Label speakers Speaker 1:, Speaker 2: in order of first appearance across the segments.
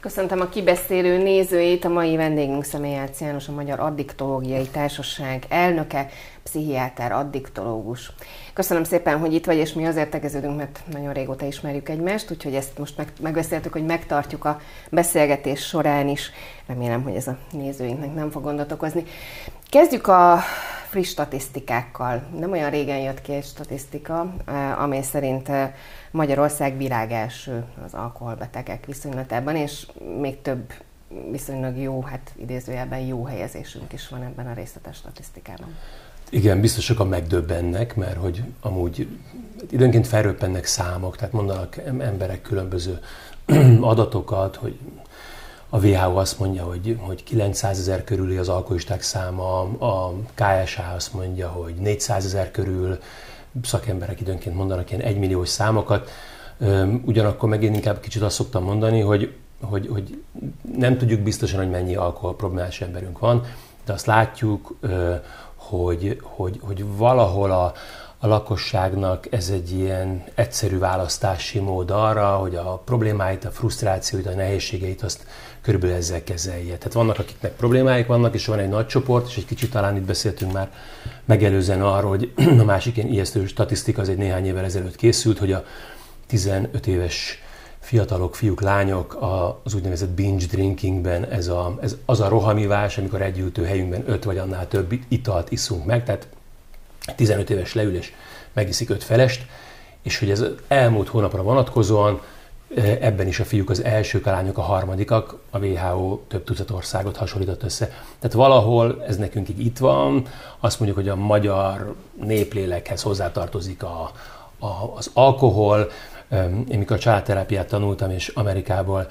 Speaker 1: Köszöntöm a kibeszélő nézőit, a mai vendégünk Személyelc János, a Magyar Addiktológiai Társaság elnöke, pszichiáter, addiktológus. Köszönöm szépen, hogy itt vagy, és mi azért tegeződünk, mert nagyon régóta ismerjük egymást, úgyhogy ezt most meg, megbeszéltük, hogy megtartjuk a beszélgetés során is. Remélem, hogy ez a nézőinknek nem fog gondot okozni. Kezdjük a friss statisztikákkal. Nem olyan régen jött ki egy statisztika, eh, amely szerint eh, Magyarország világelső az alkoholbetegek viszonylatában, és még több viszonylag jó, hát idézőjelben jó helyezésünk is van ebben a részletes statisztikában.
Speaker 2: Igen, biztosak a megdöbbennek, mert hogy amúgy időnként felröppennek számok, tehát mondanak emberek különböző adatokat, hogy a WHO azt mondja, hogy, hogy 900 ezer körüli az alkoholisták száma, a KSH azt mondja, hogy 400 ezer körül, szakemberek időnként mondanak ilyen egymilliós számokat, ugyanakkor megint inkább kicsit azt szoktam mondani, hogy, hogy, hogy nem tudjuk biztosan, hogy mennyi alkoholproblémás emberünk van, de azt látjuk, hogy, hogy, hogy valahol a, a lakosságnak ez egy ilyen egyszerű választási mód arra, hogy a problémáit, a frusztrációit, a nehézségeit azt körülbelül ezzel kezelje. Tehát vannak, akiknek problémáik vannak, és van egy nagy csoport, és egy kicsit talán itt beszéltünk már megelőzően arról, hogy a másik ilyen ijesztő statisztika az egy néhány évvel ezelőtt készült, hogy a 15 éves fiatalok, fiúk, lányok az úgynevezett binge drinkingben, ez, a, ez az a rohamivás, amikor egy helyünkben öt vagy annál több italt iszunk meg, tehát 15 éves leülés megiszik öt felest, és hogy ez elmúlt hónapra vonatkozóan ebben is a fiúk az elsők, a lányok a harmadikak, a WHO több tucat országot hasonlított össze. Tehát valahol ez nekünk így itt van, azt mondjuk, hogy a magyar néplélekhez hozzátartozik a, a, az alkohol. Én mikor családterápiát tanultam, és Amerikából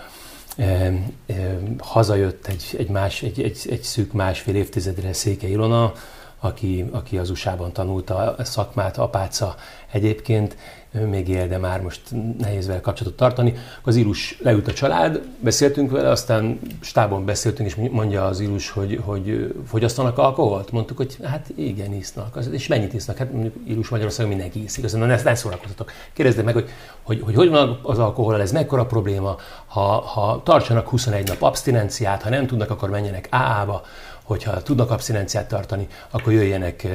Speaker 2: hazajött egy, egy, más, egy, egy, egy szűk másfél évtizedre Széke Ilona, aki, aki az USA-ban tanulta a szakmát, apáca egyébként, még él, de már most nehéz vele kapcsolatot tartani. Az Ilus leült a család, beszéltünk vele, aztán stábon beszéltünk, és mondja az Ilus, hogy, hogy fogyasztanak alkoholt? Mondtuk, hogy hát igen, isznak. És mennyit isznak? Hát mondjuk Ilus Magyarországon mindenki iszik. Aztán na, ne, ne szórakoztatok. Kérdezd meg, hogy, hogy, hogy hogy van az alkohol, ez mekkora probléma, ha, ha tartsanak 21 nap abstinenciát, ha nem tudnak, akkor menjenek AA-ba, hogyha tudnak abstinenciát tartani, akkor jöjjenek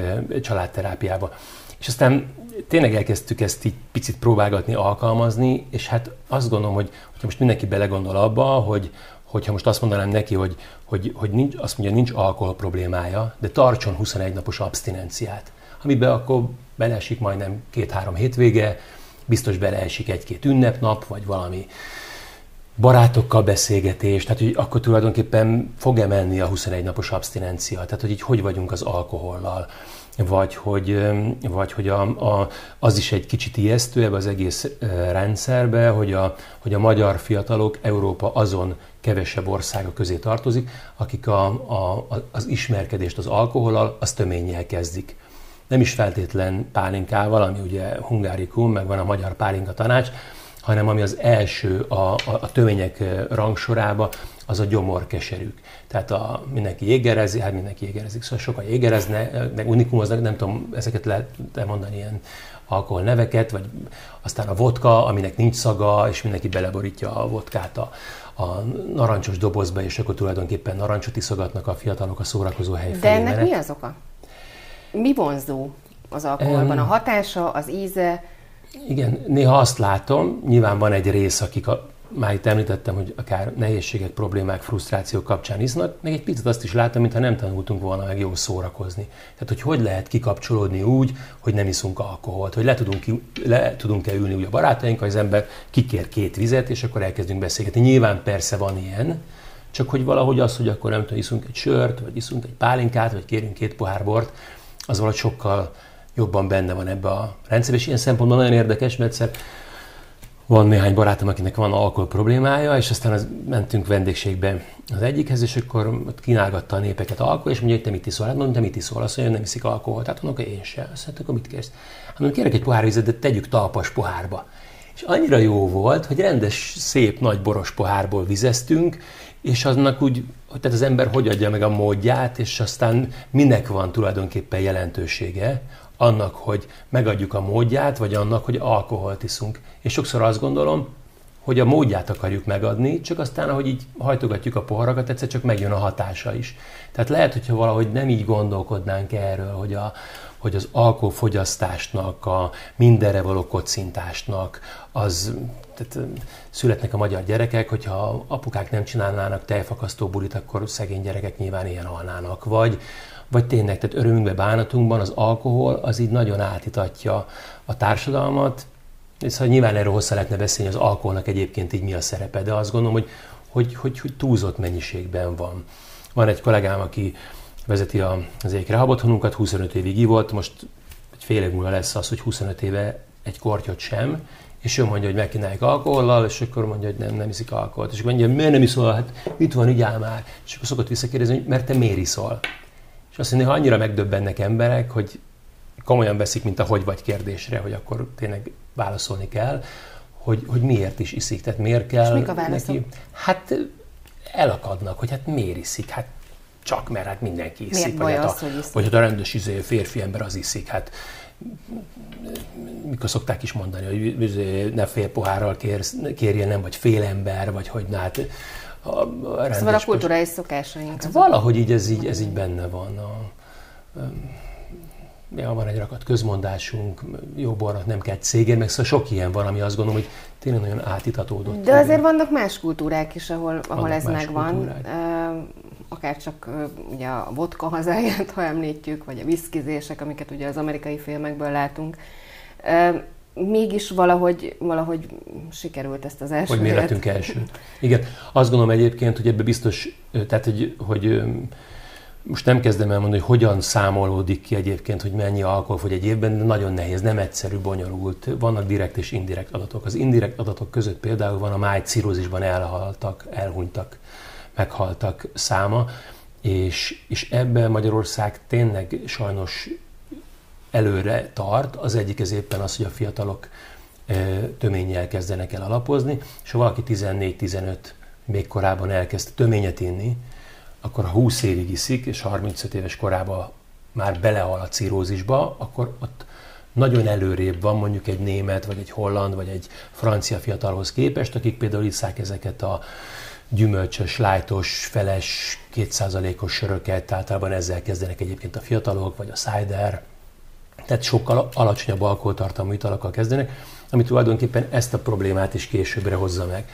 Speaker 2: családterápiába. És aztán tényleg elkezdtük ezt így picit próbálgatni, alkalmazni, és hát azt gondolom, hogy hogyha most mindenki belegondol abba, hogy hogyha most azt mondanám neki, hogy, hogy, hogy nincs, azt mondja, nincs alkohol problémája, de tartson 21 napos abstinenciát, amiben akkor beleesik majdnem két-három hétvége, biztos beleesik egy-két ünnepnap, vagy valami barátokkal beszélgetés, tehát hogy akkor tulajdonképpen fog emelni a 21 napos abstinencia, tehát hogy így hogy vagyunk az alkohollal vagy hogy, vagy hogy a, a, az is egy kicsit ijesztő ebbe az egész rendszerbe, hogy a, hogy a magyar fiatalok Európa azon kevesebb országa közé tartozik, akik a, a, az ismerkedést az alkoholal, az töménnyel kezdik. Nem is feltétlen pálinkával, ami ugye hungárikum, meg van a magyar pálinka tanács, hanem ami az első a, a, a tömények rangsorába, az a gyomor keserűk. Tehát a, mindenki jégerezi, hát mindenki jégerezik, szóval sokan jégerezne, meg unikumoznak, nem tudom, ezeket lehet mondani ilyen alkohol neveket, vagy aztán a vodka, aminek nincs szaga, és mindenki beleborítja a vodkát a, a narancsos dobozba, és akkor tulajdonképpen narancsot iszogatnak a fiatalok a szórakozó hely
Speaker 1: De ennek mi az oka? Mi vonzó az alkoholban? A hatása, az íze?
Speaker 2: Igen, néha azt látom, nyilván van egy rész, akik a, már itt említettem, hogy akár nehézségek, problémák, frusztrációk kapcsán isznak, meg egy picit azt is látom, mintha nem tanultunk volna meg jól szórakozni. Tehát, hogy hogy lehet kikapcsolódni úgy, hogy nem iszunk alkoholt, hogy le tudunk, le tudunk-e ülni úgy a barátainkkal, az ember kikér két vizet, és akkor elkezdünk beszélgetni. Nyilván persze van ilyen, csak hogy valahogy az, hogy akkor nem tudom, iszunk egy sört, vagy iszunk egy pálinkát, vagy kérünk két pohár bort, az valahogy sokkal jobban benne van ebbe a rendszerbe, és ilyen szempontból nagyon érdekes, mert egyszer van néhány barátom, akinek van alkohol problémája, és aztán az, mentünk vendégségbe az egyikhez, és akkor ott kínálgatta a népeket alkohol, és mondja, hogy te mit iszol? Hát mondom, te mit iszol? Azt mondja, nem iszik alkoholt. Hát mondom, én sem. Azt mondja, akkor mit kérsz? Hát mondom, kérek egy pohár vizet, de tegyük talpas pohárba. És annyira jó volt, hogy rendes, szép, nagy boros pohárból vizeztünk, és aznak úgy, hogy tehát az ember hogy adja meg a módját, és aztán minek van tulajdonképpen jelentősége, annak, hogy megadjuk a módját, vagy annak, hogy alkoholt iszunk. És sokszor azt gondolom, hogy a módját akarjuk megadni, csak aztán, ahogy így hajtogatjuk a poharakat, egyszer csak megjön a hatása is. Tehát lehet, hogyha valahogy nem így gondolkodnánk erről, hogy, a, hogy az alkoholfogyasztásnak, a mindenre való kocintásnak, az tehát születnek a magyar gyerekek, hogyha apukák nem csinálnának tejfakasztó bulit, akkor szegény gyerekek nyilván ilyen halnának. Vagy, vagy tényleg, tehát örömünkben, bánatunkban az alkohol az így nagyon átitatja a társadalmat, Szóval nyilván erről hozzá lehetne beszélni, az alkoholnak egyébként így mi a szerepe, de azt gondolom, hogy, hogy, hogy, hogy túlzott mennyiségben van. Van egy kollégám, aki vezeti az egyik rehabotthonunkat, 25 évig ivott, most egy fél év múlva lesz az, hogy 25 éve egy kortyot sem, és ő mondja, hogy megkínálják alkohollal, és akkor mondja, hogy nem, nem iszik alkoholt. És akkor mondja, miért nem iszol? Hát itt van, igyál már. És akkor szokott visszakérdezni, hogy mert te miért iszol? És azt mondja, hogy annyira megdöbbennek emberek, hogy komolyan veszik, mint a hogy vagy kérdésre, hogy akkor tényleg válaszolni kell, hogy, hogy miért is iszik, tehát miért kell És
Speaker 1: mik a neki.
Speaker 2: Hát elakadnak, hogy hát miért iszik, hát csak mert hát mindenki iszik.
Speaker 1: Miért vagy,
Speaker 2: hát
Speaker 1: az, a, hogy iszik?
Speaker 2: vagy hát a rendes izé, férfi ember az iszik, hát mikor szokták is mondani, hogy izé, ne fél pohárral kérsz, kérjen, nem, vagy fél ember, vagy hogy na hát
Speaker 1: a, a szóval a kulturális szokásaink.
Speaker 2: Hát valahogy így ez, így ez így benne van. A, ja, van egy rakat közmondásunk, jó bornak nem kell cégén, meg szóval sok ilyen van, ami azt gondolom, hogy tényleg nagyon átitatódott.
Speaker 1: De azért vannak más kultúrák is, ahol, ahol ez megvan. Akár csak ugye a vodka hazáját, ha említjük, vagy a viszkizések, amiket ugye az amerikai filmekből látunk. Mégis valahogy, valahogy sikerült ezt az első
Speaker 2: Hogy mi lettünk első. Igen, azt gondolom egyébként, hogy ebbe biztos, tehát hogy, hogy most nem kezdem el mondani, hogy hogyan számolódik ki egyébként, hogy mennyi alkohol fogy egy évben, de nagyon nehéz, nem egyszerű, bonyolult. Vannak direkt és indirekt adatok. Az indirekt adatok között például van a májcirrózisban elhaltak, elhunytak, meghaltak száma, és, és ebben Magyarország tényleg sajnos előre tart. Az egyik ez éppen az, hogy a fiatalok töménnyel kezdenek el alapozni, és ha valaki 14-15 még korábban elkezd töményet inni, akkor ha 20 évig iszik, és 35 éves korában már belehal a cirózisba, akkor ott nagyon előrébb van mondjuk egy német, vagy egy holland, vagy egy francia fiatalhoz képest, akik például iszák ezeket a gyümölcsös, lájtos, feles, kétszázalékos söröket, általában ezzel kezdenek egyébként a fiatalok, vagy a cider, tehát sokkal alacsonyabb alkoholtartalmú italokkal kezdenek, ami tulajdonképpen ezt a problémát is későbbre hozza meg.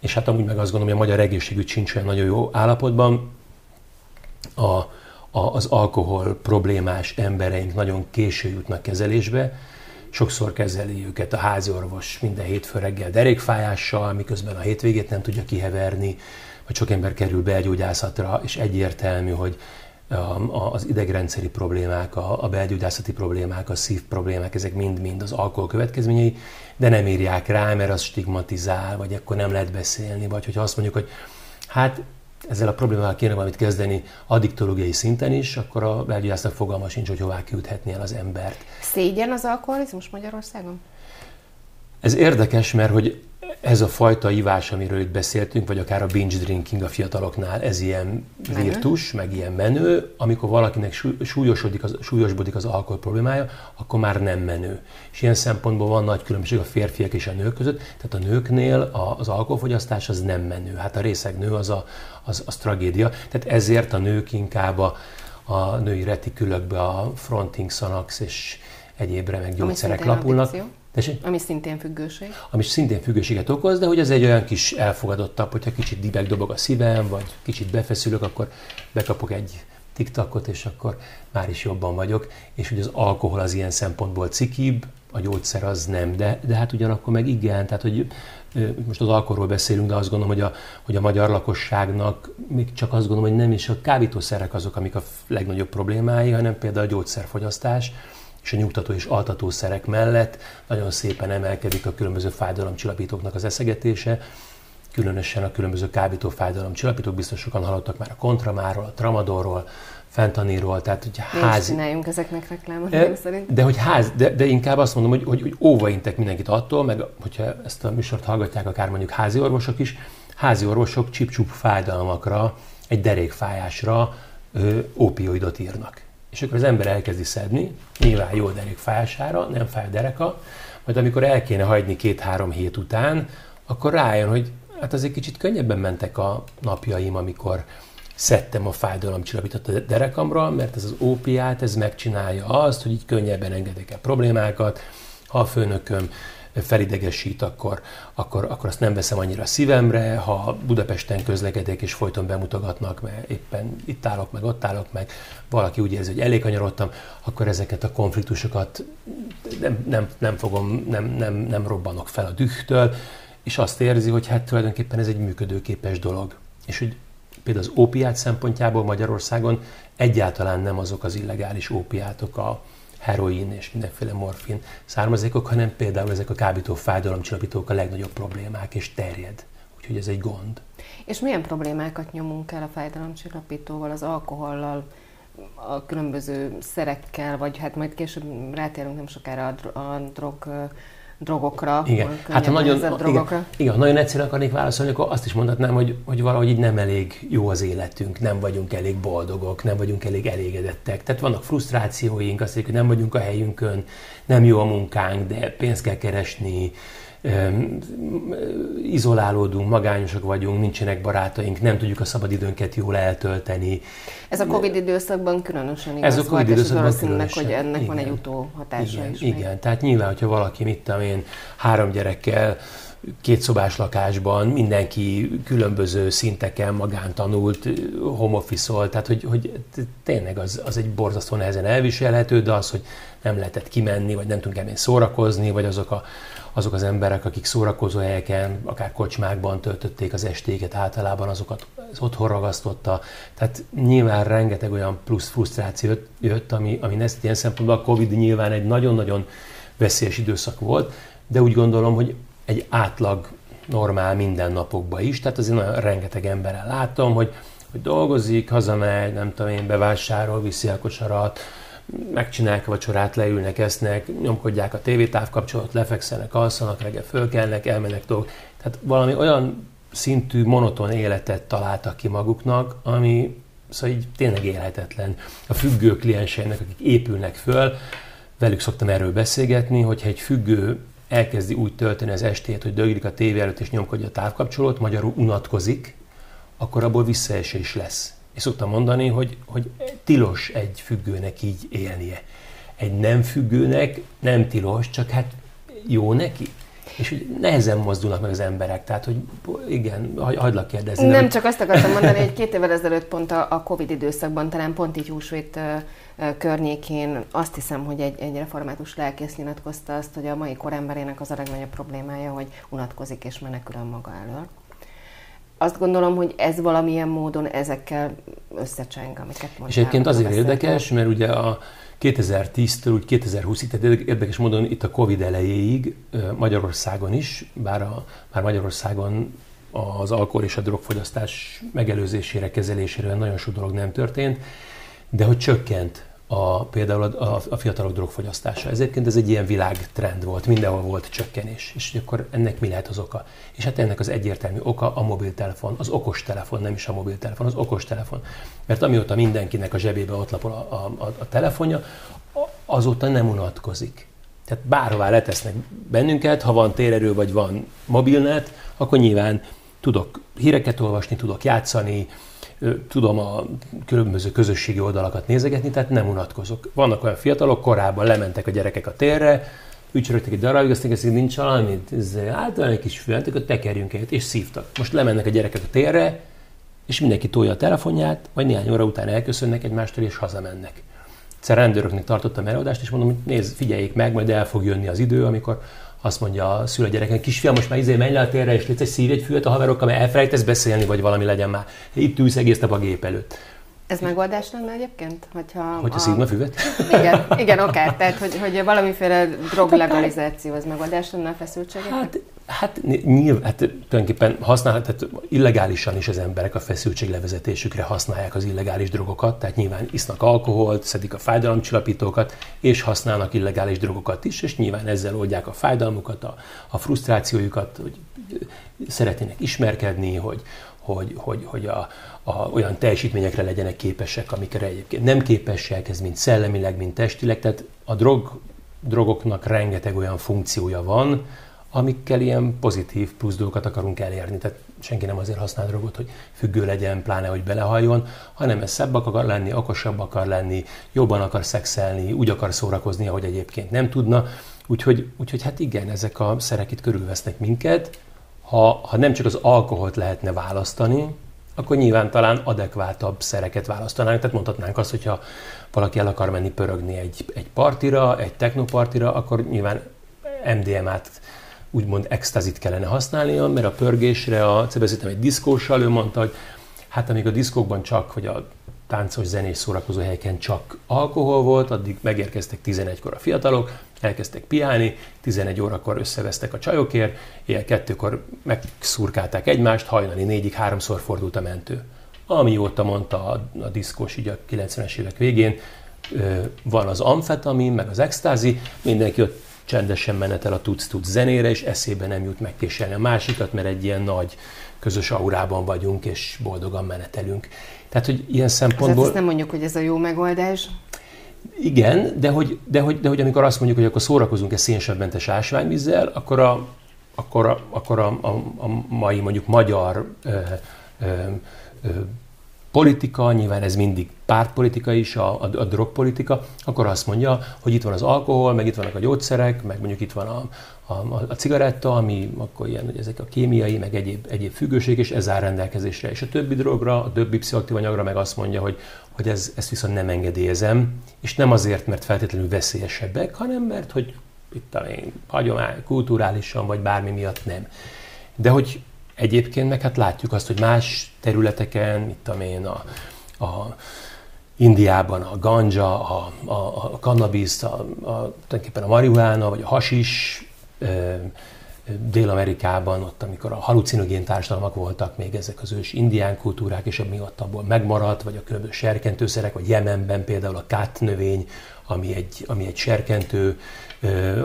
Speaker 2: És hát amúgy meg azt gondolom, hogy a magyar egészségügy sincs olyan nagyon jó állapotban, a, a, az alkohol problémás embereink nagyon késő jutnak kezelésbe, sokszor kezeli őket a háziorvos minden hétfő reggel derékfájással, miközben a hétvégét nem tudja kiheverni, vagy sok ember kerül belgyógyászatra, és egyértelmű, hogy az idegrendszeri problémák, a belgyógyászati problémák, a szív problémák, ezek mind-mind az alkohol következményei, de nem írják rá, mert az stigmatizál, vagy akkor nem lehet beszélni, vagy hogyha azt mondjuk, hogy hát ezzel a problémával kéne valamit kezdeni addiktológiai szinten is, akkor a belgyógyásznak fogalma sincs, hogy hová küldhetni el az embert.
Speaker 1: Szégyen az alkoholizmus Magyarországon?
Speaker 2: Ez érdekes, mert hogy ez a fajta ivás, amiről itt beszéltünk, vagy akár a binge drinking a fiataloknál, ez ilyen menő. virtus, meg ilyen menő, amikor valakinek súlyosodik az, súlyosbodik az alkohol problémája, akkor már nem menő. És ilyen szempontból van nagy különbség a férfiak és a nők között, tehát a nőknél az alkoholfogyasztás az nem menő. Hát a részeg nő az, a, az, az tragédia. Tehát ezért a nők inkább a, a női retikülökbe a fronting, szanax és egyéb remek gyógyszerek lapulnak. Addikció.
Speaker 1: Tessék? Ami szintén függőség.
Speaker 2: Ami szintén függőséget okoz, de hogy ez egy olyan kis elfogadottabb, hogyha kicsit dibeg dobog a szívem, vagy kicsit befeszülök, akkor bekapok egy tiktakot, és akkor már is jobban vagyok. És hogy az alkohol az ilyen szempontból cikibb, a gyógyszer az nem, de, de hát ugyanakkor meg igen, tehát hogy most az alkoholról beszélünk, de azt gondolom, hogy a, hogy a magyar lakosságnak még csak azt gondolom, hogy nem is a kábítószerek azok, amik a legnagyobb problémái, hanem például a gyógyszerfogyasztás, és a nyugtató és altató szerek mellett nagyon szépen emelkedik a különböző fájdalomcsillapítóknak az eszegetése, különösen a különböző kábító fájdalomcsillapítók, biztos sokan hallottak már a kontramáról, a tramadorról, fentaniról, tehát hogy házi...
Speaker 1: csináljunk ezeknek reklámot, e, szerint.
Speaker 2: De, hogy ház, de, de, inkább azt mondom, hogy, hogy, hogy óva intek mindenkit attól, meg hogyha ezt a műsort hallgatják akár mondjuk házi orvosok is, házi orvosok csip fájdalmakra, egy derékfájásra ö, opioidot írnak és akkor az ember elkezdi szedni, nyilván jó derék fájására, nem fáj a dereka, majd amikor el kéne hagyni két-három hét után, akkor rájön, hogy hát azért kicsit könnyebben mentek a napjaim, amikor szedtem a fájdalomcsillapítót a derekamra, mert ez az ópiát, ez megcsinálja azt, hogy így könnyebben engedek el problémákat, ha a főnököm felidegesít, akkor, akkor, akkor azt nem veszem annyira szívemre, ha Budapesten közlekedek és folyton bemutogatnak, mert éppen itt állok meg, ott állok meg, valaki úgy érzi, hogy elég kanyarodtam, akkor ezeket a konfliktusokat nem, nem, nem fogom, nem, nem, nem robbanok fel a dühtől, és azt érzi, hogy hát tulajdonképpen ez egy működőképes dolog. És hogy például az ópiát szempontjából Magyarországon egyáltalán nem azok az illegális ópiátok a heroin és mindenféle morfin származékok, hanem például ezek a kábító fájdalomcsillapítók a legnagyobb problémák, és terjed. Úgyhogy ez egy gond.
Speaker 1: És milyen problémákat nyomunk el a fájdalomcsillapítóval, az alkohollal, a különböző szerekkel, vagy hát majd később rátérünk nem sokára a, drog drogokra.
Speaker 2: Igen, hát ha nagyon, drogokra. Igen, igen, nagyon egyszerűen akarnék válaszolni, akkor azt is mondhatnám, hogy, hogy valahogy így nem elég jó az életünk, nem vagyunk elég boldogok, nem vagyunk elég elégedettek. Tehát vannak frusztrációink, azt hogy nem vagyunk a helyünkön, nem jó a munkánk, de pénzt kell keresni, izolálódunk, magányosak vagyunk, nincsenek barátaink, nem tudjuk a szabadidőnket jól eltölteni.
Speaker 1: Ez a Covid időszakban különösen igaz
Speaker 2: Ez a Covid időszakban különösen.
Speaker 1: hogy ennek igen. van egy utóhatása
Speaker 2: igen,
Speaker 1: is.
Speaker 2: Igen, még. tehát nyilván, hogyha valaki, mit tudom én, három gyerekkel, két szobás lakásban, mindenki különböző szinteken magántanult, home office tehát hogy, hogy tényleg az, az egy borzasztó nehezen elviselhető, de az, hogy nem lehetett kimenni, vagy nem tudunk szórakozni, vagy azok a azok az emberek, akik szórakozó helyeken, akár kocsmákban töltötték az estéket, általában azokat az otthon ragasztotta. Tehát nyilván rengeteg olyan plusz frusztráció jött, ami, ami ezt ilyen szempontból a Covid nyilván egy nagyon-nagyon veszélyes időszak volt, de úgy gondolom, hogy egy átlag normál mindennapokban is, tehát azért nagyon rengeteg emberrel látom, hogy, hogy dolgozik, hazamegy, nem tudom én, bevásárol, viszi a kosarat, megcsinálják a vacsorát, leülnek, esznek, nyomkodják a tévétávkapcsolatot, lefekszenek, alszanak, reggel fölkelnek, elmennek dolgok. Tehát valami olyan szintű, monoton életet találtak ki maguknak, ami szóval így tényleg élhetetlen. A függő klienseinek, akik épülnek föl, velük szoktam erről beszélgetni, hogyha egy függő elkezdi úgy tölteni az estét, hogy döglik a tévé előtt és nyomkodja a távkapcsolót, magyarul unatkozik, akkor abból visszaesés lesz. És szoktam mondani, hogy, hogy tilos egy függőnek így élnie. Egy nem függőnek nem tilos, csak hát jó neki. És hogy nehezen mozdulnak meg az emberek, tehát hogy igen, hagylak kérdezni.
Speaker 1: Nem,
Speaker 2: hogy...
Speaker 1: csak azt akartam mondani, hogy két évvel ezelőtt pont a, a Covid időszakban, talán pont így húsvét környékén azt hiszem, hogy egy, egy református lelkész nyilatkozta azt, hogy a mai koremberének az a legnagyobb problémája, hogy unatkozik és menekül a maga elől azt gondolom, hogy ez valamilyen módon ezekkel összecseng, amiket mondtál.
Speaker 2: És egyébként azért érdekes, mert ugye a 2010-től úgy 2020-ig, tehát érdekes módon itt a Covid elejéig Magyarországon is, bár, a, bár Magyarországon az alkohol és a drogfogyasztás megelőzésére, kezelésére nagyon sok dolog nem történt, de hogy csökkent a, például a, a fiatalok drogfogyasztása. Ezért ez egy ilyen világtrend volt, mindenhol volt csökkenés. És akkor ennek mi lehet az oka? És hát ennek az egyértelmű oka a mobiltelefon, az okostelefon, nem is a mobiltelefon, az okostelefon. Mert amióta mindenkinek a zsebébe ott lapol a, a, a, a telefonja, azóta nem unatkozik. Tehát bárhová letesznek bennünket, ha van térerő vagy van mobilnet, akkor nyilván tudok híreket olvasni, tudok játszani, tudom a különböző közösségi oldalakat nézegetni, tehát nem unatkozok. Vannak olyan fiatalok, korábban lementek a gyerekek a térre, ücsörögtek egy darabig, aztán hogy nincs valami, általán egy kis fület, akkor tekerjünk egyet, és szívtak. Most lemennek a gyerekek a térre, és mindenki tolja a telefonját, majd néhány óra után elköszönnek egymástól, és hazamennek. Egyszer rendőröknek tartottam előadást, és mondom, hogy nézd, figyeljék meg, majd el fog jönni az idő, amikor azt mondja a szülő gyereknek, kisfiam, most már izé menj le a térre, és légy egy szív egy füvet a haverokkal, mert elfelejtesz beszélni, vagy valami legyen már. Itt ülsz egész nap a gép előtt.
Speaker 1: Ez megoldás lenne egyébként?
Speaker 2: Hogyha hogy a, szívna füvet?
Speaker 1: Igen, igen oké. Tehát, hogy, hogy valamiféle droglegalizáció az megoldás lenne a feszültségekre?
Speaker 2: Hát, hát nyilván, hát tulajdonképpen használ, tehát illegálisan is az emberek a feszültséglevezetésükre használják az illegális drogokat, tehát nyilván isznak alkoholt, szedik a fájdalomcsillapítókat, és használnak illegális drogokat is, és nyilván ezzel oldják a fájdalmukat, a, a frusztrációjukat, hogy szeretnének ismerkedni, hogy, hogy, hogy, hogy a, a, olyan teljesítményekre legyenek képesek, amikre egyébként nem képesek, ez mind szellemileg, mind testileg. Tehát a drog, drogoknak rengeteg olyan funkciója van, amikkel ilyen pozitív plusz dolgokat akarunk elérni. Tehát senki nem azért használ drogot, hogy függő legyen, pláne, hogy belehajjon, hanem ez szebb akar lenni, okosabb akar lenni, jobban akar szexelni, úgy akar szórakozni, ahogy egyébként nem tudna. Úgyhogy, úgyhogy hát igen, ezek a szerek itt körülvesznek minket. Ha, ha nem csak az alkoholt lehetne választani, akkor nyilván talán adekvátabb szereket választanánk. Tehát mondhatnánk azt, hogyha valaki el akar menni pörögni egy, egy partira, egy technopartira, akkor nyilván MDMA-t úgymond extazit kellene használnia, mert a pörgésre, a beszéltem egy diszkóssal, ő mondta, hogy hát amíg a diszkókban csak, hogy a táncos zenés szórakozó helyeken csak alkohol volt, addig megérkeztek 11-kor a fiatalok, elkezdtek piálni, 11 órakor összevesztek a csajokért, éjjel kettőkor megszurkálták egymást, hajnali négyig háromszor fordult a mentő. Amióta mondta a, a diszkós így a 90-es évek végén, van az amfetamin, meg az extázi, mindenki ott csendesen menetel a tudsz-tudsz zenére, és eszébe nem jut megkéselni a másikat, mert egy ilyen nagy közös aurában vagyunk, és boldogan menetelünk. Tehát, hogy ilyen szempontból...
Speaker 1: Tehát ezt nem mondjuk, hogy ez a jó megoldás.
Speaker 2: Igen, de hogy, de hogy, de hogy amikor azt mondjuk, hogy akkor szórakozunk egy szénsavmentes ásványvízzel, akkor a, akkor a, akkor a, a, a mai mondjuk magyar ö, ö, ö, politika, nyilván ez mindig pártpolitika is, a, a, a drogpolitika, akkor azt mondja, hogy itt van az alkohol, meg itt vannak a gyógyszerek, meg mondjuk itt van a, a, a cigaretta, ami akkor ilyen, hogy ezek a kémiai, meg egyéb, egyéb függőség, és ez áll rendelkezésre. És a többi drogra, a többi pszichoaktív anyagra meg azt mondja, hogy, hogy ez, ezt viszont nem engedélyezem, és nem azért, mert feltétlenül veszélyesebbek, hanem mert, hogy itt a hagyomány, kulturálisan, vagy bármi miatt nem. De hogy Egyébként meg hát látjuk azt, hogy más területeken, itt amén a, a Indiában a ganja, a, a, a cannabis, a, a, tulajdonképpen a marihuána, vagy a hasis, Dél-Amerikában, ott amikor a halucinogén társadalmak voltak még ezek az ős indián kultúrák, és ami ott abból megmaradt, vagy a különböző serkentőszerek, vagy Jemenben például a kát növény, ami egy, ami egy serkentő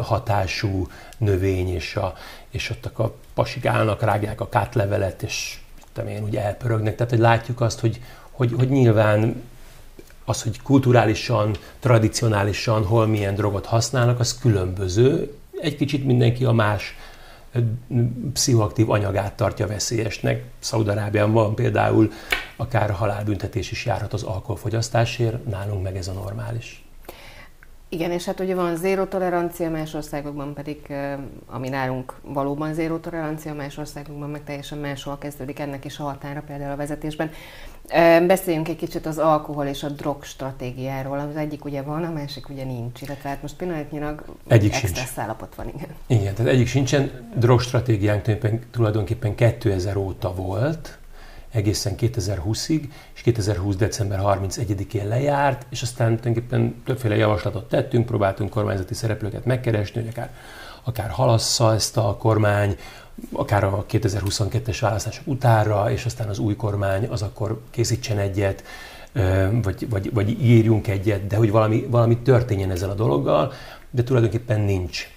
Speaker 2: hatású növény, és, a, és ott a pasik állnak, rágják a kátlevelet, és tudom én, úgy elpörögnek. Tehát, hogy látjuk azt, hogy, hogy, hogy nyilván az, hogy kulturálisan, tradicionálisan hol milyen drogot használnak, az különböző. Egy kicsit mindenki a más pszichoaktív anyagát tartja veszélyesnek. Szaudarábiában például akár halálbüntetés is járhat az alkoholfogyasztásért, nálunk meg ez a normális.
Speaker 1: Igen, és hát ugye van zéró tolerancia, más országokban pedig, ami nálunk valóban zéró tolerancia, más országokban meg teljesen máshol kezdődik ennek is a határa, például a vezetésben. Beszéljünk egy kicsit az alkohol és a drog stratégiáról. Az egyik ugye van, a másik ugye nincs, illetve hát most pillanatnyilag egyik sincs. állapot van, igen.
Speaker 2: Igen, tehát egyik sincsen. Drog stratégiánk tulajdonképpen 2000 óta volt, egészen 2020-ig, és 2020. december 31-én lejárt, és aztán tulajdonképpen többféle javaslatot tettünk, próbáltunk kormányzati szereplőket megkeresni, hogy akár, akár halassza ezt a kormány, akár a 2022-es választások utára, és aztán az új kormány az akkor készítsen egyet, vagy, vagy, vagy írjunk egyet, de hogy valami, valami történjen ezzel a dologgal, de tulajdonképpen nincs.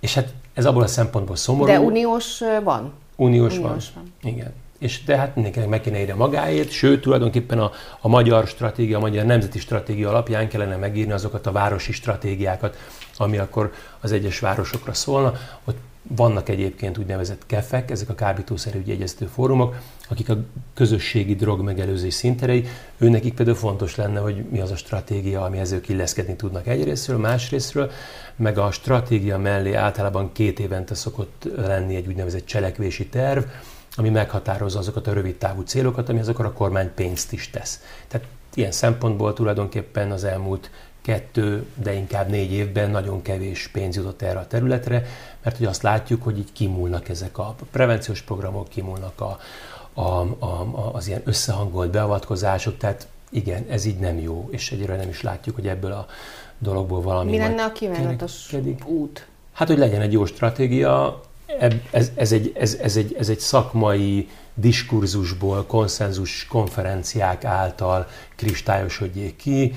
Speaker 2: És hát ez abból a szempontból szomorú.
Speaker 1: De uniós van?
Speaker 2: Uniós, uniós van. van. Igen és de hát mindenkinek meg kéne írni a magáét, sőt, tulajdonképpen a, a magyar stratégia, a magyar nemzeti stratégia alapján kellene megírni azokat a városi stratégiákat, ami akkor az egyes városokra szólna. Ott vannak egyébként úgynevezett kefek, ezek a kábítószerügyi egyeztető fórumok, akik a közösségi drog megelőzés szinterei, őnekik például fontos lenne, hogy mi az a stratégia, ami ők illeszkedni tudnak egyrésztről, másrésztről, meg a stratégia mellé általában két évente szokott lenni egy úgynevezett cselekvési terv, ami meghatározza azokat a rövid távú célokat, ami azokra a kormány pénzt is tesz. Tehát ilyen szempontból tulajdonképpen az elmúlt kettő, de inkább négy évben nagyon kevés pénz jutott erre a területre, mert hogy azt látjuk, hogy így kimúlnak ezek a prevenciós programok, kimúlnak a, a, a, az ilyen összehangolt beavatkozások, tehát igen, ez így nem jó, és egyre nem is látjuk, hogy ebből a dologból valami...
Speaker 1: Mi lenne a kívánatos út?
Speaker 2: Hát, hogy legyen egy jó stratégia, ez, ez, egy, ez, ez, egy, ez egy szakmai diskurzusból, konszenzus konferenciák által kristályosodjék ki.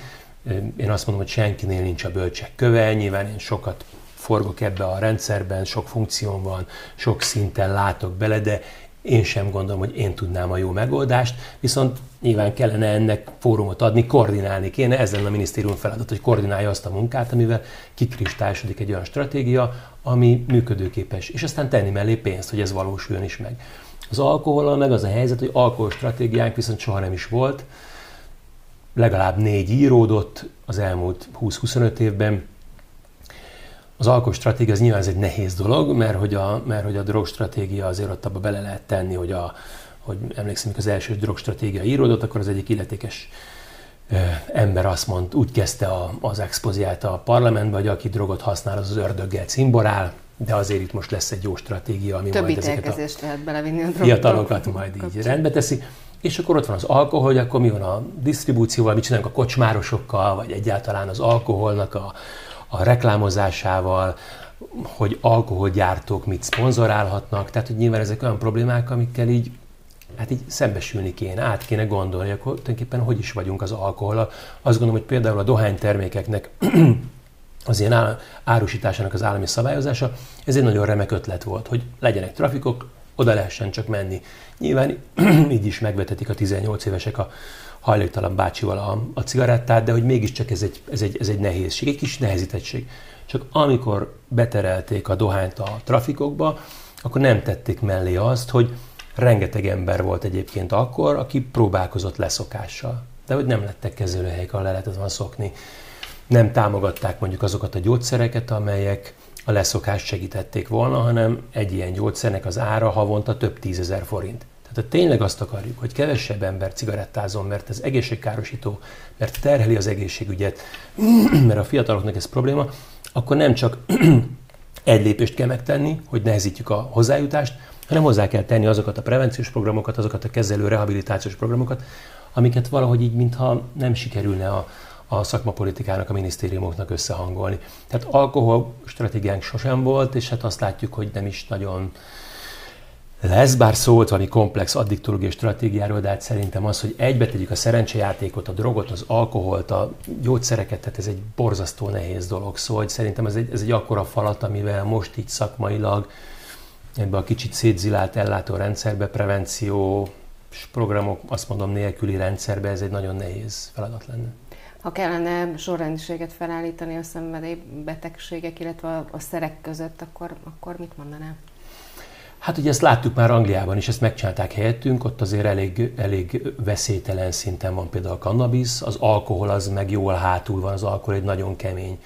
Speaker 2: Én azt mondom, hogy senkinél nincs a bölcsek köve, nyilván én sokat forgok ebbe a rendszerben, sok funkción van, sok szinten látok bele, de én sem gondolom, hogy én tudnám a jó megoldást, viszont nyilván kellene ennek fórumot adni, koordinálni kéne, ez lenne a minisztérium feladat, hogy koordinálja azt a munkát, amivel kikristályosodik egy olyan stratégia, ami működőképes, és aztán tenni mellé pénzt, hogy ez valósuljon is meg. Az alkohollal meg az a helyzet, hogy alkohol stratégiánk viszont soha nem is volt, legalább négy íródott az elmúlt 20-25 évben, az alkoholstratégia az nyilván ez egy nehéz dolog, mert hogy a, mert hogy a drogstratégia azért ott abba bele lehet tenni, hogy, a, hogy emlékszem, az első drogstratégia íródott, akkor az egyik illetékes ember azt mondta, úgy kezdte a, az expoziát a parlamentbe, hogy aki drogot használ, az az ördöggel cimborál, de azért itt most lesz egy jó stratégia, ami
Speaker 1: Több
Speaker 2: majd
Speaker 1: ezeket a lehet belevinni a
Speaker 2: fiatalokat majd így kapcsán. rendbe teszi. És akkor ott van az alkohol, hogy akkor mi van a disztribúcióval, mit csinálunk a kocsmárosokkal, vagy egyáltalán az alkoholnak a, a reklámozásával, hogy alkoholgyártók mit szponzorálhatnak, tehát hogy nyilván ezek olyan problémák, amikkel így hát így szembesülni kéne, át kéne gondolni, akkor tulajdonképpen hogy is vagyunk az alkohol. Azt gondolom, hogy például a dohánytermékeknek az ilyen árusításának az állami szabályozása, ez egy nagyon remek ötlet volt, hogy legyenek trafikok, oda lehessen csak menni. Nyilván így is megvetetik a 18 évesek a hajléktalan bácsival a, a cigarettát, de hogy mégiscsak ez egy, ez, egy, ez egy nehézség, egy kis nehezítettség. Csak amikor beterelték a dohányt a trafikokba, akkor nem tették mellé azt, hogy rengeteg ember volt egyébként akkor, aki próbálkozott leszokással. De hogy nem lettek kezelőhelyek, ahol le lehetett volna szokni. Nem támogatták mondjuk azokat a gyógyszereket, amelyek a leszokást segítették volna, hanem egy ilyen gyógyszernek az ára havonta több tízezer forint. Tehát ha tényleg azt akarjuk, hogy kevesebb ember cigarettázon, mert ez egészségkárosító, mert terheli az egészségügyet, mert a fiataloknak ez probléma, akkor nem csak egy lépést kell megtenni, hogy nehezítjük a hozzájutást, hanem hozzá kell tenni azokat a prevenciós programokat, azokat a kezelő rehabilitációs programokat, amiket valahogy így, mintha nem sikerülne a, a szakmapolitikának, a minisztériumoknak összehangolni. Tehát alkohol stratégiánk sosem volt, és hát azt látjuk, hogy nem is nagyon lesz, bár szólt valami komplex addiktológiai stratégiáról, de hát szerintem az, hogy egybe tegyük a szerencsejátékot, a drogot, az alkoholt, a gyógyszereket, tehát ez egy borzasztó nehéz dolog. Szóval hogy szerintem ez egy, ez egy akkora falat, amivel most így szakmailag ebbe a kicsit szétzilált ellátó rendszerbe, prevenció programok, azt mondom, nélküli rendszerbe, ez egy nagyon nehéz feladat lenne.
Speaker 1: Ha kellene sorrendiséget felállítani a szenvedélybetegségek, illetve a szerek között, akkor, akkor mit mondanál?
Speaker 2: Hát ugye ezt láttuk már Angliában is, ezt megcsinálták helyettünk, ott azért elég, elég veszélytelen szinten van például a cannabis, az alkohol az meg jól hátul van, az alkohol egy nagyon kemény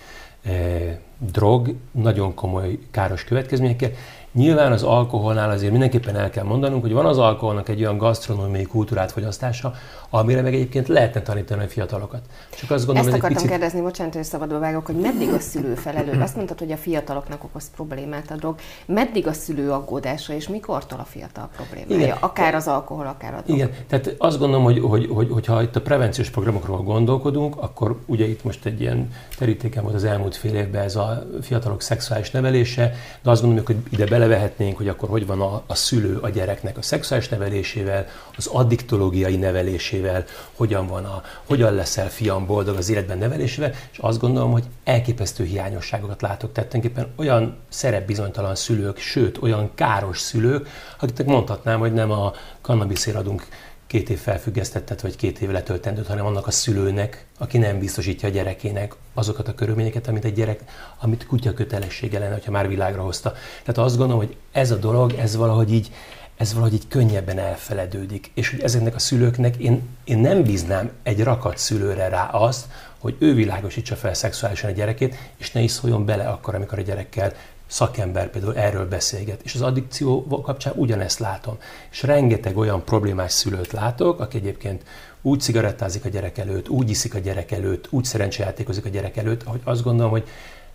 Speaker 2: eh, drog, nagyon komoly káros következményekkel, Nyilván az alkoholnál azért mindenképpen el kell mondanunk, hogy van az alkoholnak egy olyan gasztronómiai kultúrát fogyasztása, amire meg egyébként lehetne tanítani a fiatalokat.
Speaker 1: Csak azt gondolom, Ezt akartam picit... kérdezni, bocsánat, hogy szabadba vágok, hogy meddig a szülő felelő? Azt mondtad, hogy a fiataloknak okoz problémát a drog. Meddig a szülő aggódása, és mikortól a fiatal problémája? Igen. Akár az alkohol, akár a drog.
Speaker 2: Igen, tehát azt gondolom, hogy, hogy, hogy, hogy ha itt a prevenciós programokról gondolkodunk, akkor ugye itt most egy ilyen terítéken volt az elmúlt fél évben ez a fiatalok szexuális nevelése, de azt gondolom, hogy ide bele belevehetnénk, hogy akkor hogy van a, a szülő a gyereknek a szexuális nevelésével, az addiktológiai nevelésével, hogyan van a, hogyan leszel fiam boldog az életben nevelésével, és azt gondolom, hogy elképesztő hiányosságokat látok. Tehát tulajdonképpen olyan szerepbizonytalan szülők, sőt, olyan káros szülők, akiknek mondhatnám, hogy nem a kannabiszért adunk két év felfüggesztettet, vagy két év letöltendőt, hanem annak a szülőnek, aki nem biztosítja a gyerekének azokat a körülményeket, amit egy gyerek, amit kutya kötelessége lenne, ha már világra hozta. Tehát azt gondolom, hogy ez a dolog, ez valahogy így, ez valahogy így könnyebben elfeledődik. És hogy ezeknek a szülőknek én, én nem bíznám egy rakat szülőre rá azt, hogy ő világosítsa fel szexuálisan a gyerekét, és ne is szóljon bele akkor, amikor a gyerekkel szakember például erről beszélget. És az addikció kapcsán ugyanezt látom. És rengeteg olyan problémás szülőt látok, aki egyébként úgy cigarettázik a gyerek előtt, úgy iszik a gyerek előtt, úgy szerencsejátékozik a gyerek előtt, hogy azt gondolom, hogy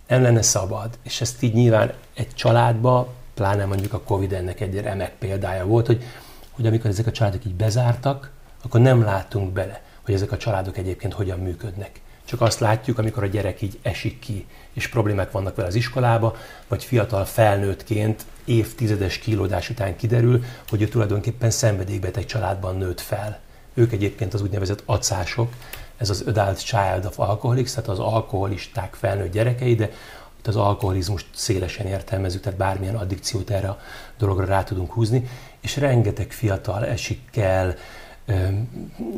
Speaker 2: nem lenne szabad. És ezt így nyilván egy családba, pláne mondjuk a Covid ennek egy remek példája volt, hogy, hogy amikor ezek a családok így bezártak, akkor nem látunk bele, hogy ezek a családok egyébként hogyan működnek. Csak azt látjuk, amikor a gyerek így esik ki, és problémák vannak vele az iskolába, vagy fiatal felnőttként évtizedes kilódás után kiderül, hogy ő tulajdonképpen szenvedélybeteg családban nőtt fel. Ők egyébként az úgynevezett acások, ez az Adult Child of Alcoholics, tehát az alkoholisták felnőtt gyerekei, de az alkoholizmust szélesen értelmezünk, tehát bármilyen addikciót erre a dologra rá tudunk húzni, és rengeteg fiatal esik el,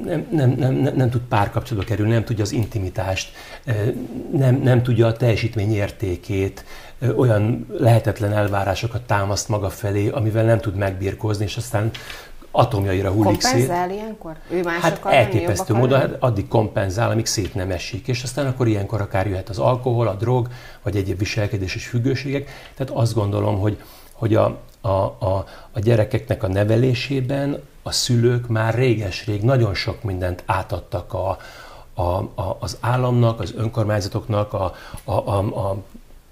Speaker 2: nem, nem, nem, nem, nem tud párkapcsolatba kerülni, nem tudja az intimitást, nem, nem tudja a teljesítmény értékét, olyan lehetetlen elvárásokat támaszt maga felé, amivel nem tud megbírkozni, és aztán atomjaira hullik
Speaker 1: szét. Kompenzál ilyenkor? Ő más
Speaker 2: hát elképesztő módon, hát addig kompenzál, amíg szét nem esik, és aztán akkor ilyenkor akár jöhet az alkohol, a drog, vagy egyéb viselkedéses függőségek. Tehát azt gondolom, hogy, hogy a, a, a, a gyerekeknek a nevelésében a szülők már réges-rég nagyon sok mindent átadtak a, a, a, az államnak, az önkormányzatoknak, a, a, a, a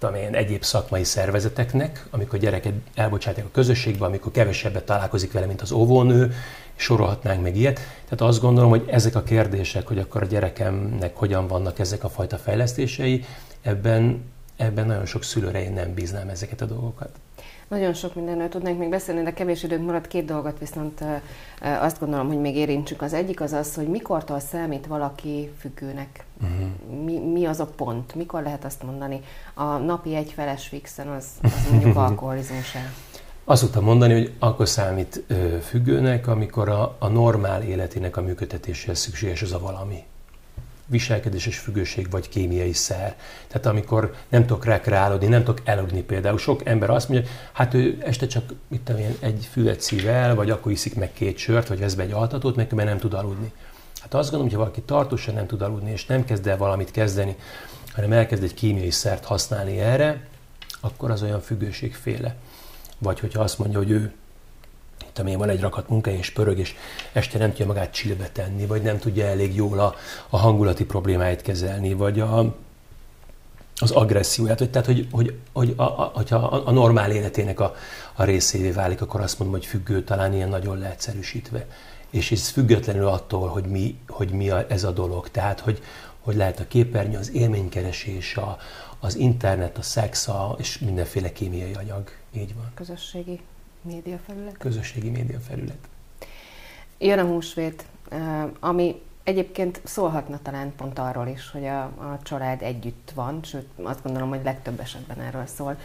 Speaker 2: én, egyéb szakmai szervezeteknek, amikor gyereket elbocsátják a közösségbe, amikor kevesebbet találkozik vele, mint az óvónő, sorolhatnánk meg ilyet. Tehát azt gondolom, hogy ezek a kérdések, hogy akkor a gyerekemnek hogyan vannak ezek a fajta fejlesztései, ebben, ebben nagyon sok szülőre én nem bíznám ezeket a dolgokat.
Speaker 1: Nagyon sok mindenről tudnánk még beszélni, de kevés időnk maradt. Két dolgot viszont azt gondolom, hogy még érintsük. Az egyik az az, hogy mikortól számít valaki függőnek. Uh-huh. Mi, mi az a pont? Mikor lehet azt mondani? A napi egy feles fixen az, az mondjuk alkoholizmus.
Speaker 2: Azt szoktam mondani, hogy akkor számít függőnek, amikor a, a normál életének a működtetéséhez szükséges az a valami viselkedéses függőség vagy kémiai szer. Tehát amikor nem tudok rekreálódni, nem tudok eludni például. Sok ember azt mondja, hát ő este csak mit tudom én, egy füvet szív el, vagy akkor iszik meg két sört, vagy vesz be egy altatót, mert nem tud aludni. Hát azt gondolom, hogy ha valaki tartósan nem tud aludni, és nem kezd el valamit kezdeni, hanem elkezd egy kémiai szert használni erre, akkor az olyan függőségféle. Vagy hogyha azt mondja, hogy ő tudom van egy rakat munka és pörög, és este nem tudja magát csillbe tenni, vagy nem tudja elég jól a, a hangulati problémáit kezelni, vagy a, az agresszióját, vagy tehát, hogy, hogy, hogy a, a, hogyha a normál életének a, a részévé válik, akkor azt mondom, hogy függő talán ilyen nagyon leegyszerűsítve. És ez függetlenül attól, hogy mi, hogy mi a, ez a dolog. Tehát, hogy, hogy lehet a képernyő, az élménykeresés, a, az internet, a szex, a, és mindenféle kémiai anyag. Így van.
Speaker 1: Közösségi médiafelület?
Speaker 2: Közösségi médiafelület.
Speaker 1: Jön a húsvét, ami egyébként szólhatna talán pont arról is, hogy a, a család együtt van, sőt azt gondolom, hogy legtöbb esetben erről szól.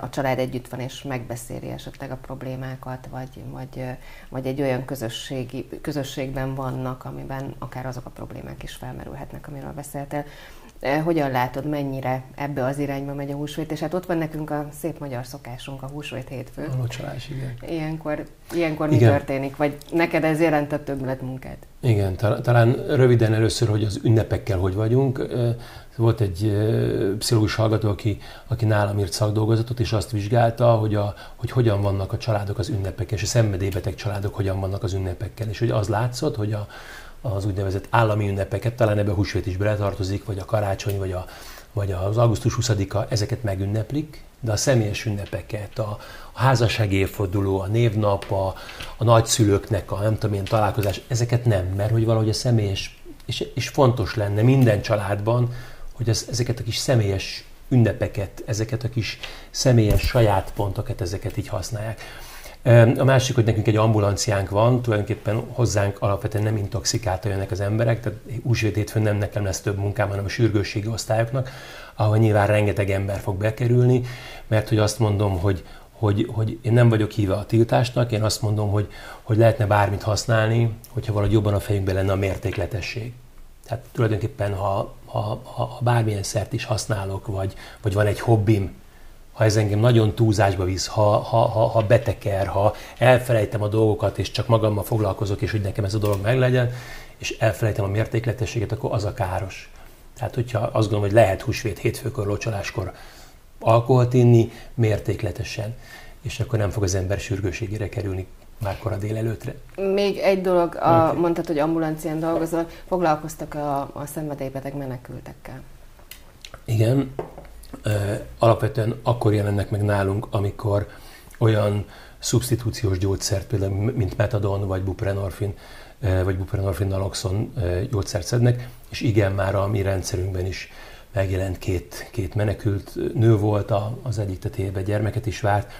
Speaker 1: A család együtt van és megbeszéli esetleg a problémákat, vagy, vagy, vagy egy olyan közösségi, közösségben vannak, amiben akár azok a problémák is felmerülhetnek, amiről beszéltél. Eh, hogyan látod, mennyire ebbe az irányba megy a húsvét? És hát ott van nekünk a szép magyar szokásunk, a húsvét hétfő.
Speaker 2: A locsolás, igen.
Speaker 1: Ilyenkor, ilyenkor igen. mi történik? Vagy neked ez jelentett többlet munkát?
Speaker 2: Igen, talán röviden először, hogy az ünnepekkel hogy vagyunk. Eh, volt egy eh, pszichológus hallgató, aki, aki nálam írt szakdolgozatot, és azt vizsgálta, hogy, a, hogy hogyan vannak a családok az ünnepekkel, és a szenvedélybeteg családok hogyan vannak az ünnepekkel. És hogy az látszott, hogy a, az úgynevezett állami ünnepeket, talán ebbe a húsvét is beletartozik, vagy a karácsony, vagy, a, vagy az augusztus 20-a, ezeket megünneplik, de a személyes ünnepeket, a, a házasság évforduló, a névnap, a, a nagyszülőknek a nem tudom én találkozás, ezeket nem, mert hogy valahogy a személyes, és, és fontos lenne minden családban, hogy ez, ezeket a kis személyes ünnepeket, ezeket a kis személyes saját pontokat, ezeket így használják. A másik, hogy nekünk egy ambulanciánk van, tulajdonképpen hozzánk alapvetően nem intoxikálta jönnek az emberek, tehát húsvét hétfőn nem nekem lesz több munkám, hanem a sürgősségi osztályoknak, ahol nyilván rengeteg ember fog bekerülni, mert hogy azt mondom, hogy, hogy, hogy én nem vagyok híve a tiltásnak, én azt mondom, hogy, hogy lehetne bármit használni, hogyha valahogy jobban a fejünkben lenne a mértékletesség. Tehát tulajdonképpen, ha, ha, ha bármilyen szert is használok, vagy, vagy van egy hobbim, ha ez engem nagyon túlzásba visz, ha, ha, ha, ha beteker, ha elfelejtem a dolgokat, és csak magammal foglalkozok, és hogy nekem ez a dolog meglegyen, és elfelejtem a mértékletességet, akkor az a káros. Tehát, hogyha azt gondolom, hogy lehet húsvét, hétfőkor, locsoláskor alkoholt inni, mértékletesen, és akkor nem fog az ember sürgőségére kerülni már kora délelőtre.
Speaker 1: Még egy dolog, a, mondtad, hogy ambulancián dolgozol, foglalkoztak a, a szenvedélybeteg menekültekkel.
Speaker 2: Igen, alapvetően akkor jelennek meg nálunk, amikor olyan szubstitúciós gyógyszert, például mint metadon, vagy buprenorfin, vagy buprenorfin naloxon gyógyszert szednek, és igen, már a mi rendszerünkben is megjelent két, két menekült nő volt, az egyik tetében gyermeket is várt,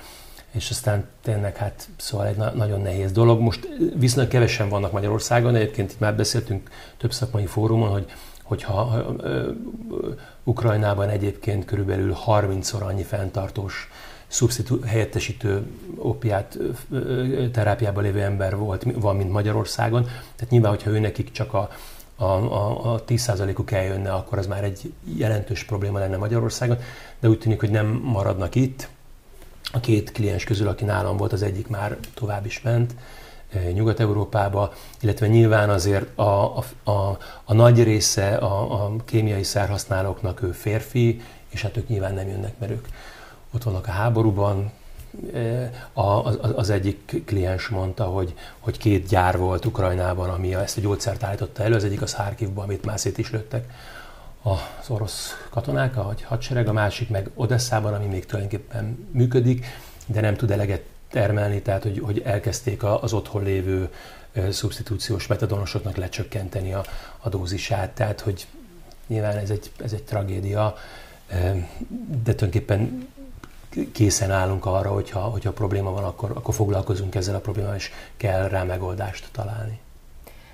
Speaker 2: és aztán tényleg hát szóval egy na- nagyon nehéz dolog. Most viszonylag kevesen vannak Magyarországon, egyébként itt már beszéltünk több szakmai fórumon, hogy hogyha Ukrajnában egyébként körülbelül 30-szor annyi fenntartós szubstitu- helyettesítő opiát terápiában lévő ember volt, van, mint Magyarországon. Tehát nyilván, hogyha ő nekik csak a, a, a, a 10%-uk eljönne, akkor az már egy jelentős probléma lenne Magyarországon, de úgy tűnik, hogy nem maradnak itt. A két kliens közül, aki nálam volt, az egyik már tovább is ment Nyugat-Európába, illetve nyilván azért a, a, a, a nagy része a, a kémiai szerhasználóknak ő férfi, és hát ők nyilván nem jönnek, mert ők ott vannak a háborúban. Az egyik kliens mondta, hogy, hogy két gyár volt Ukrajnában, ami ezt a gyógyszert állította elő, az egyik az Harkivban, amit már is lőttek az orosz katonák, vagy hadsereg, a másik meg Odesszában, ami még tulajdonképpen működik, de nem tud eleget termelni, tehát hogy, hogy elkezdték az otthon lévő szubstitúciós metadonosoknak lecsökkenteni a, a dózisát, tehát hogy nyilván ez egy, ez egy tragédia, de tulajdonképpen készen állunk arra, hogyha, hogyha probléma van, akkor, akkor foglalkozunk ezzel a problémával, és kell rá megoldást találni.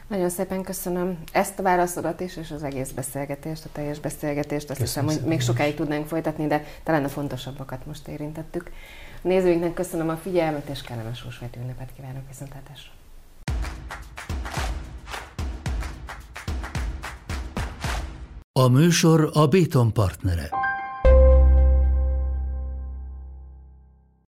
Speaker 1: Nagyon szépen köszönöm ezt a válaszodat is, és az egész beszélgetést, a teljes beszélgetést. Azt köszönöm hiszem, hogy még sokáig tudnánk folytatni, de talán a fontosabbakat most érintettük. A nézőinknek köszönöm a figyelmet, és kellemes húsvét ünnepet kívánok viszontlátásra.
Speaker 3: A műsor a Béton partnere.